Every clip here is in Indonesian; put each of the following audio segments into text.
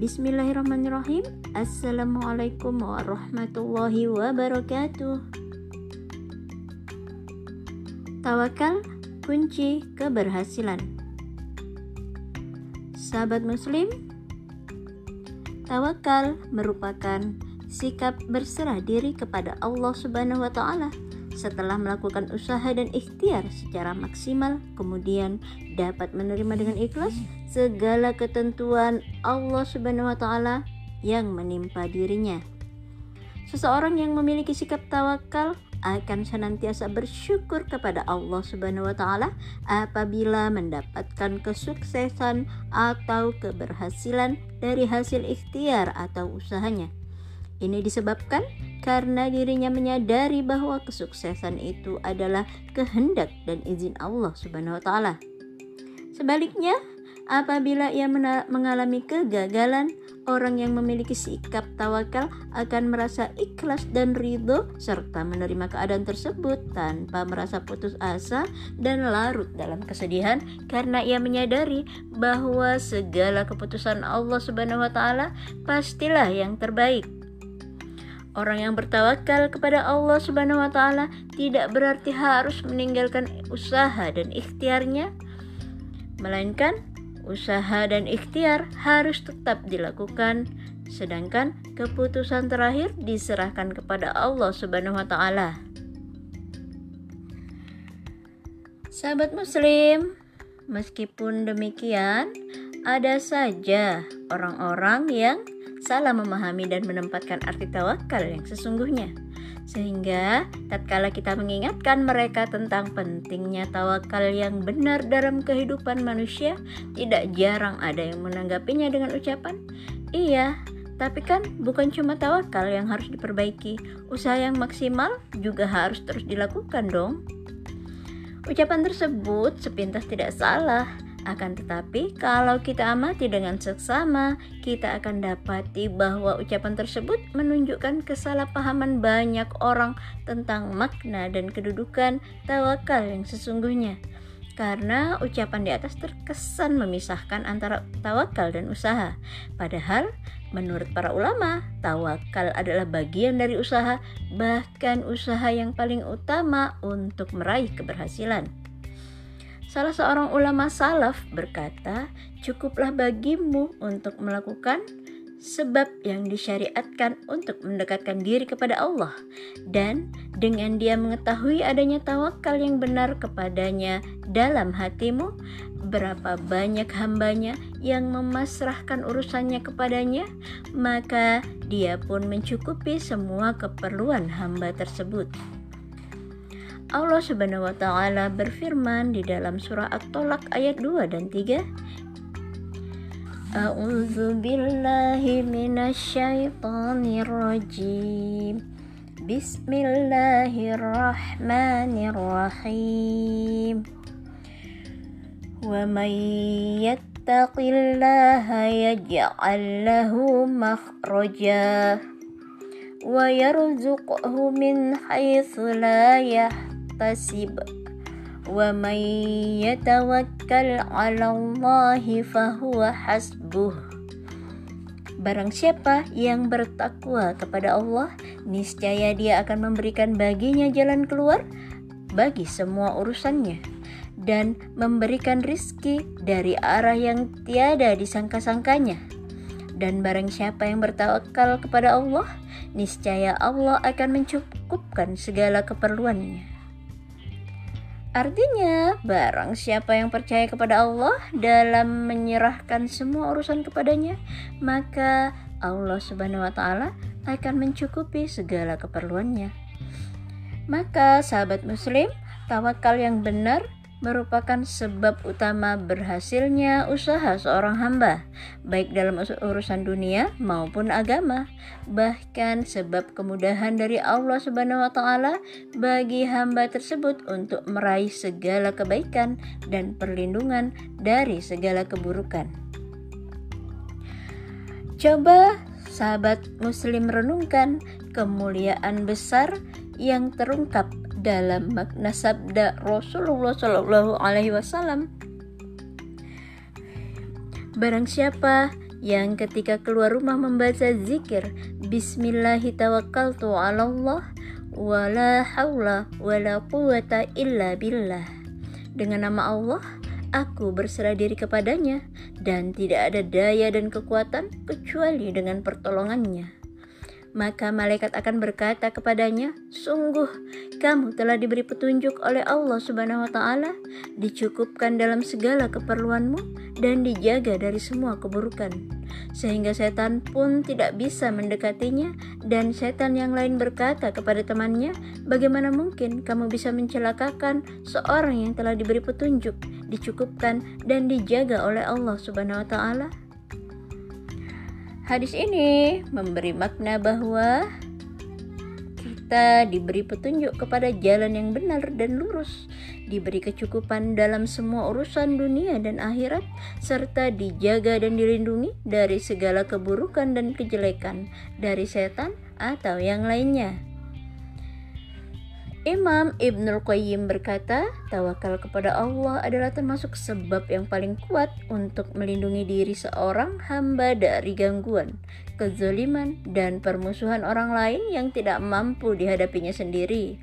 Bismillahirrahmanirrahim. Assalamualaikum warahmatullahi wabarakatuh. Tawakal kunci keberhasilan. Sahabat Muslim, tawakal merupakan sikap berserah diri kepada Allah Subhanahu wa taala setelah melakukan usaha dan ikhtiar secara maksimal, kemudian dapat menerima dengan ikhlas segala ketentuan Allah Subhanahu wa taala yang menimpa dirinya. Seseorang yang memiliki sikap tawakal akan senantiasa bersyukur kepada Allah Subhanahu wa taala apabila mendapatkan kesuksesan atau keberhasilan dari hasil ikhtiar atau usahanya. Ini disebabkan karena dirinya menyadari bahwa kesuksesan itu adalah kehendak dan izin Allah Subhanahu wa taala. Sebaliknya, apabila ia mengalami kegagalan, orang yang memiliki sikap tawakal akan merasa ikhlas dan ridho serta menerima keadaan tersebut tanpa merasa putus asa dan larut dalam kesedihan karena ia menyadari bahwa segala keputusan Allah Subhanahu wa taala pastilah yang terbaik. Orang yang bertawakal kepada Allah Subhanahu wa taala tidak berarti harus meninggalkan usaha dan ikhtiarnya, melainkan usaha dan ikhtiar harus tetap dilakukan sedangkan keputusan terakhir diserahkan kepada Allah Subhanahu wa taala. Sahabat muslim, meskipun demikian, ada saja orang-orang yang salah memahami dan menempatkan arti tawakal yang sesungguhnya. Sehingga tatkala kita mengingatkan mereka tentang pentingnya tawakal yang benar dalam kehidupan manusia, tidak jarang ada yang menanggapinya dengan ucapan, "Iya, tapi kan bukan cuma tawakal yang harus diperbaiki, usaha yang maksimal juga harus terus dilakukan dong." Ucapan tersebut sepintas tidak salah, akan tetapi, kalau kita amati dengan seksama, kita akan dapati bahwa ucapan tersebut menunjukkan kesalahpahaman banyak orang tentang makna dan kedudukan tawakal yang sesungguhnya. Karena ucapan di atas terkesan memisahkan antara tawakal dan usaha. Padahal, menurut para ulama, tawakal adalah bagian dari usaha, bahkan usaha yang paling utama untuk meraih keberhasilan. Salah seorang ulama salaf berkata, "Cukuplah bagimu untuk melakukan sebab yang disyariatkan untuk mendekatkan diri kepada Allah, dan dengan dia mengetahui adanya tawakal yang benar kepadanya dalam hatimu, berapa banyak hambanya yang memasrahkan urusannya kepadanya, maka dia pun mencukupi semua keperluan hamba tersebut." Allah Subhanahu wa taala berfirman di dalam surah At-Talaq ayat 2 dan 3 A'udzu billahi minasyaitonir Bismillahirrahmanirrahim. Wa may yattaqillaha yaj'al lahu makhraja wa yarzuqhu min haitsu la yahtasib يحتسب ومن يتوكل على الله فهو حسبه Barang siapa yang bertakwa kepada Allah, niscaya Dia akan memberikan baginya jalan keluar bagi semua urusannya dan memberikan rizki dari arah yang tiada disangka-sangkanya. Dan barang siapa yang bertawakal kepada Allah, niscaya Allah akan mencukupkan segala keperluannya. Artinya, barang siapa yang percaya kepada Allah dalam menyerahkan semua urusan kepadanya, maka Allah Subhanahu wa taala akan mencukupi segala keperluannya. Maka sahabat muslim, tawakal yang benar merupakan sebab utama berhasilnya usaha seorang hamba, baik dalam urusan dunia maupun agama. Bahkan sebab kemudahan dari Allah Subhanahu wa taala bagi hamba tersebut untuk meraih segala kebaikan dan perlindungan dari segala keburukan. Coba sahabat muslim renungkan kemuliaan besar yang terungkap dalam makna sabda Rasulullah Shallallahu Alaihi Wasallam. Barang siapa yang ketika keluar rumah membaca zikir Bismillahirrahmanirrahim wala haula wala quwata illa billah. Dengan nama Allah, aku berserah diri kepadanya dan tidak ada daya dan kekuatan kecuali dengan pertolongannya maka malaikat akan berkata kepadanya, "Sungguh, kamu telah diberi petunjuk oleh Allah Subhanahu wa Ta'ala, dicukupkan dalam segala keperluanmu, dan dijaga dari semua keburukan, sehingga setan pun tidak bisa mendekatinya." Dan setan yang lain berkata kepada temannya, "Bagaimana mungkin kamu bisa mencelakakan seorang yang telah diberi petunjuk, dicukupkan, dan dijaga oleh Allah Subhanahu wa Ta'ala?" Hadis ini memberi makna bahwa kita diberi petunjuk kepada jalan yang benar dan lurus, diberi kecukupan dalam semua urusan dunia dan akhirat, serta dijaga dan dilindungi dari segala keburukan dan kejelekan dari setan atau yang lainnya. Imam Ibnul Qayyim berkata, tawakal kepada Allah adalah termasuk sebab yang paling kuat untuk melindungi diri seorang hamba dari gangguan, kezaliman, dan permusuhan orang lain yang tidak mampu dihadapinya sendiri.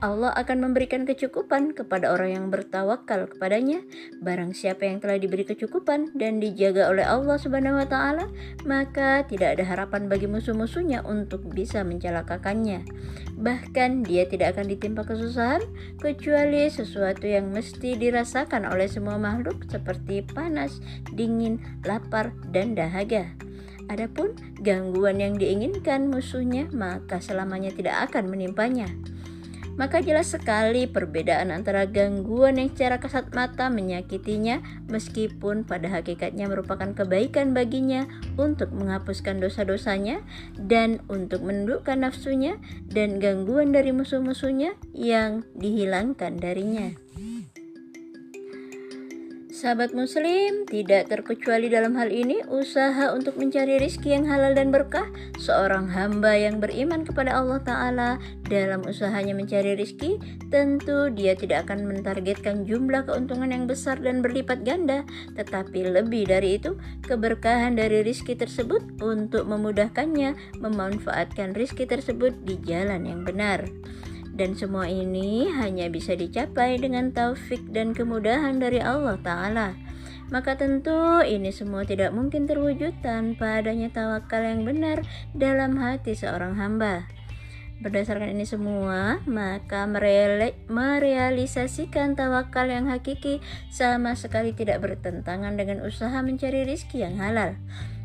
Allah akan memberikan kecukupan kepada orang yang bertawakal kepadanya. Barang siapa yang telah diberi kecukupan dan dijaga oleh Allah Subhanahu wa taala, maka tidak ada harapan bagi musuh-musuhnya untuk bisa mencelakakannya. Bahkan dia tidak akan ditimpa kesusahan kecuali sesuatu yang mesti dirasakan oleh semua makhluk seperti panas, dingin, lapar, dan dahaga. Adapun gangguan yang diinginkan musuhnya, maka selamanya tidak akan menimpanya maka jelas sekali perbedaan antara gangguan yang secara kasat mata menyakitinya meskipun pada hakikatnya merupakan kebaikan baginya untuk menghapuskan dosa-dosanya dan untuk menundukkan nafsunya dan gangguan dari musuh-musuhnya yang dihilangkan darinya. Sahabat muslim, tidak terkecuali dalam hal ini usaha untuk mencari rizki yang halal dan berkah seorang hamba yang beriman kepada Allah Ta'ala dalam usahanya mencari rizki tentu dia tidak akan mentargetkan jumlah keuntungan yang besar dan berlipat ganda tetapi lebih dari itu keberkahan dari rizki tersebut untuk memudahkannya memanfaatkan rizki tersebut di jalan yang benar dan semua ini hanya bisa dicapai dengan taufik dan kemudahan dari Allah Ta'ala. Maka tentu ini semua tidak mungkin terwujud tanpa adanya tawakal yang benar dalam hati seorang hamba. Berdasarkan ini semua, maka merealisasikan tawakal yang hakiki sama sekali tidak bertentangan dengan usaha mencari rizki yang halal.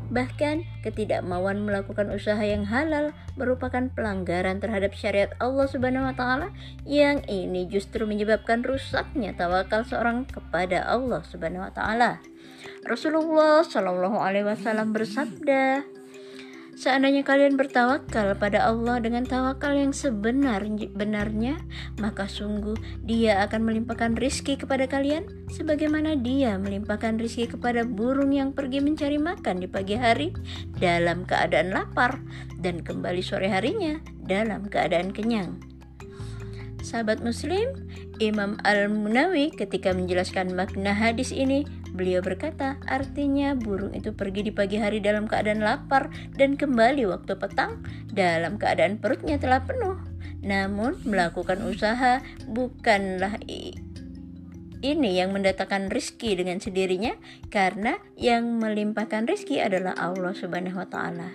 Bahkan ketidakmauan melakukan usaha yang halal merupakan pelanggaran terhadap syariat Allah Subhanahu wa taala yang ini justru menyebabkan rusaknya tawakal seorang kepada Allah Subhanahu wa taala. Rasulullah Shallallahu alaihi wasallam bersabda, Seandainya kalian bertawakal pada Allah dengan tawakal yang sebenar-benarnya, maka sungguh Dia akan melimpahkan rizki kepada kalian, sebagaimana Dia melimpahkan rizki kepada burung yang pergi mencari makan di pagi hari dalam keadaan lapar dan kembali sore harinya dalam keadaan kenyang. Sahabat Muslim, Imam Al-Munawi ketika menjelaskan makna hadis ini Beliau berkata, artinya burung itu pergi di pagi hari dalam keadaan lapar dan kembali waktu petang dalam keadaan perutnya telah penuh. Namun melakukan usaha bukanlah ini yang mendatangkan rizki dengan sendirinya karena yang melimpahkan rizki adalah Allah Subhanahu wa taala.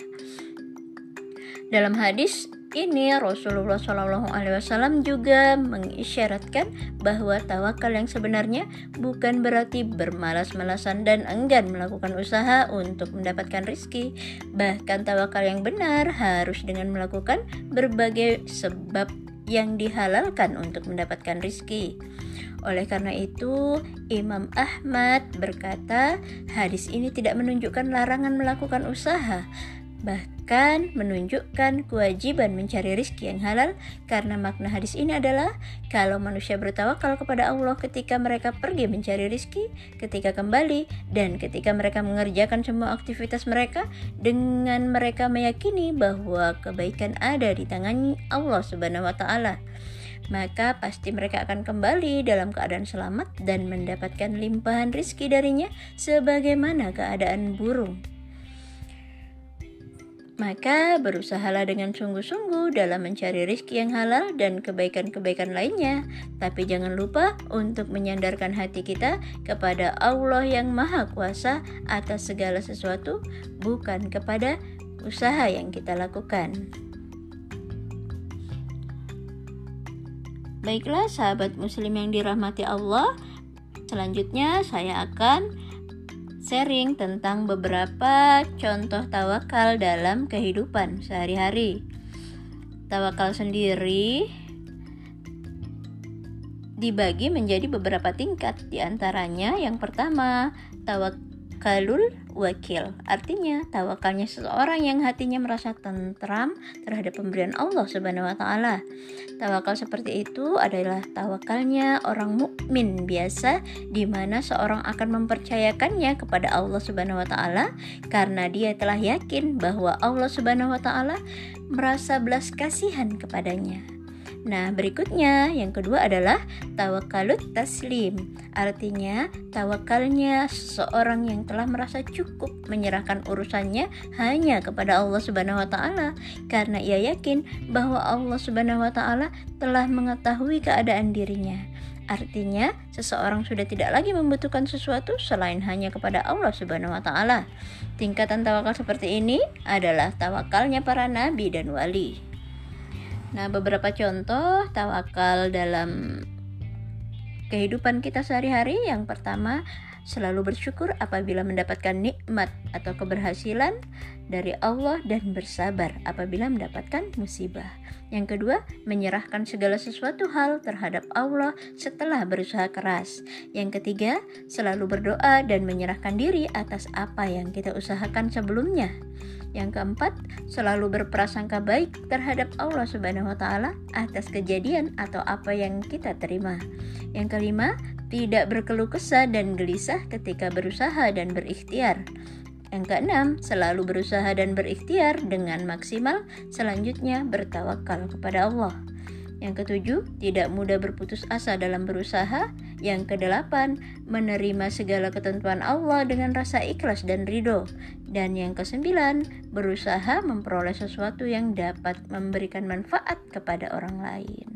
Dalam hadis ini Rasulullah Shallallahu Alaihi Wasallam juga mengisyaratkan bahwa tawakal yang sebenarnya bukan berarti bermalas-malasan dan enggan melakukan usaha untuk mendapatkan rizki. Bahkan tawakal yang benar harus dengan melakukan berbagai sebab yang dihalalkan untuk mendapatkan rizki. Oleh karena itu, Imam Ahmad berkata, hadis ini tidak menunjukkan larangan melakukan usaha, bahkan menunjukkan kewajiban mencari rizki yang halal karena makna hadis ini adalah kalau manusia bertawakal kepada Allah ketika mereka pergi mencari rizki, ketika kembali, dan ketika mereka mengerjakan semua aktivitas mereka dengan mereka meyakini bahwa kebaikan ada di tangan Allah Subhanahu wa taala maka pasti mereka akan kembali dalam keadaan selamat dan mendapatkan limpahan rizki darinya sebagaimana keadaan burung. Maka berusahalah dengan sungguh-sungguh dalam mencari rizki yang halal dan kebaikan-kebaikan lainnya. Tapi jangan lupa untuk menyandarkan hati kita kepada Allah yang Maha Kuasa atas segala sesuatu, bukan kepada usaha yang kita lakukan. Baiklah sahabat muslim yang dirahmati Allah, selanjutnya saya akan sharing tentang beberapa contoh tawakal dalam kehidupan sehari-hari. Tawakal sendiri dibagi menjadi beberapa tingkat, di antaranya yang pertama, tawakalul wakil. Artinya, tawakalnya seseorang yang hatinya merasa tentram terhadap pemberian Allah Subhanahu wa taala. Tawakal seperti itu adalah tawakalnya orang mukmin biasa di mana seorang akan mempercayakannya kepada Allah Subhanahu wa taala karena dia telah yakin bahwa Allah Subhanahu wa taala merasa belas kasihan kepadanya. Nah, berikutnya yang kedua adalah tawakalut taslim. Artinya, tawakalnya seseorang yang telah merasa cukup menyerahkan urusannya hanya kepada Allah Subhanahu wa taala karena ia yakin bahwa Allah Subhanahu wa taala telah mengetahui keadaan dirinya. Artinya, seseorang sudah tidak lagi membutuhkan sesuatu selain hanya kepada Allah Subhanahu wa taala. Tingkatan tawakal seperti ini adalah tawakalnya para nabi dan wali. Nah, beberapa contoh tawakal dalam kehidupan kita sehari-hari. Yang pertama, selalu bersyukur apabila mendapatkan nikmat atau keberhasilan dari Allah dan bersabar apabila mendapatkan musibah. Yang kedua, menyerahkan segala sesuatu hal terhadap Allah setelah berusaha keras. Yang ketiga, selalu berdoa dan menyerahkan diri atas apa yang kita usahakan sebelumnya. Yang keempat, selalu berprasangka baik terhadap Allah Subhanahu wa taala atas kejadian atau apa yang kita terima. Yang kelima, tidak berkeluh kesah dan gelisah ketika berusaha dan berikhtiar. Yang keenam, selalu berusaha dan berikhtiar dengan maksimal, selanjutnya bertawakal kepada Allah. Yang ketujuh, tidak mudah berputus asa dalam berusaha. Yang kedelapan, menerima segala ketentuan Allah dengan rasa ikhlas dan ridho. Dan yang kesembilan, berusaha memperoleh sesuatu yang dapat memberikan manfaat kepada orang lain.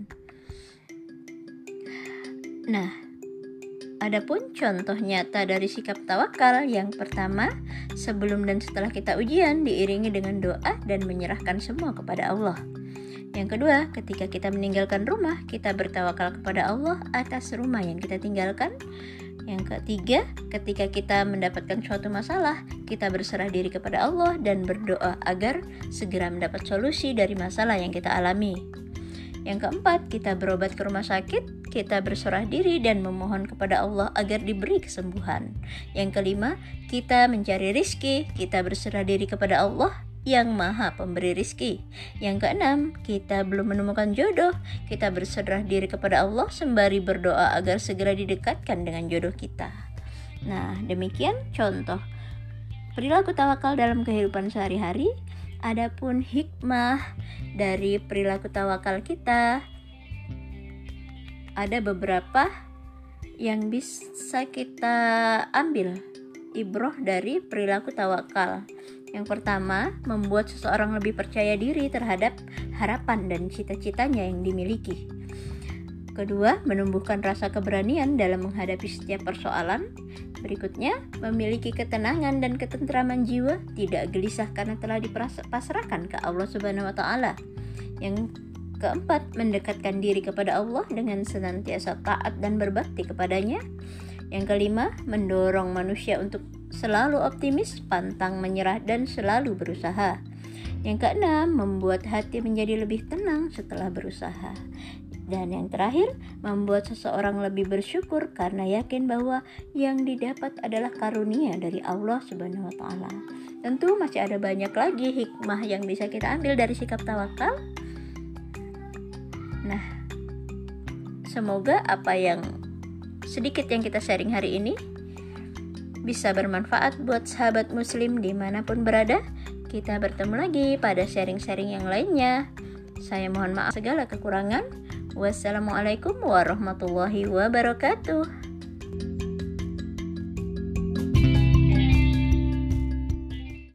Nah, Adapun contoh nyata dari sikap tawakal yang pertama, sebelum dan setelah kita ujian diiringi dengan doa dan menyerahkan semua kepada Allah. Yang kedua, ketika kita meninggalkan rumah, kita bertawakal kepada Allah atas rumah yang kita tinggalkan. Yang ketiga, ketika kita mendapatkan suatu masalah, kita berserah diri kepada Allah dan berdoa agar segera mendapat solusi dari masalah yang kita alami. Yang keempat, kita berobat ke rumah sakit, kita berserah diri dan memohon kepada Allah agar diberi kesembuhan. Yang kelima, kita mencari rizki, kita berserah diri kepada Allah yang maha pemberi rizki. Yang keenam, kita belum menemukan jodoh, kita berserah diri kepada Allah sembari berdoa agar segera didekatkan dengan jodoh kita. Nah, demikian contoh perilaku tawakal dalam kehidupan sehari-hari. Adapun hikmah dari perilaku tawakal kita ada beberapa yang bisa kita ambil ibroh dari perilaku tawakal. Yang pertama, membuat seseorang lebih percaya diri terhadap harapan dan cita-citanya yang dimiliki. Kedua, menumbuhkan rasa keberanian dalam menghadapi setiap persoalan. Berikutnya, memiliki ketenangan dan ketentraman jiwa, tidak gelisah karena telah dipasrahkan ke Allah Subhanahu wa taala. Yang keempat, mendekatkan diri kepada Allah dengan senantiasa taat dan berbakti kepadanya. Yang kelima, mendorong manusia untuk selalu optimis, pantang menyerah, dan selalu berusaha. Yang keenam, membuat hati menjadi lebih tenang setelah berusaha. Dan yang terakhir, membuat seseorang lebih bersyukur karena yakin bahwa yang didapat adalah karunia dari Allah Subhanahu wa taala. Tentu masih ada banyak lagi hikmah yang bisa kita ambil dari sikap tawakal. Nah, semoga apa yang sedikit yang kita sharing hari ini bisa bermanfaat buat sahabat muslim di mana pun berada. Kita bertemu lagi pada sharing-sharing yang lainnya. Saya mohon maaf segala kekurangan. Wassalamualaikum warahmatullahi wabarakatuh.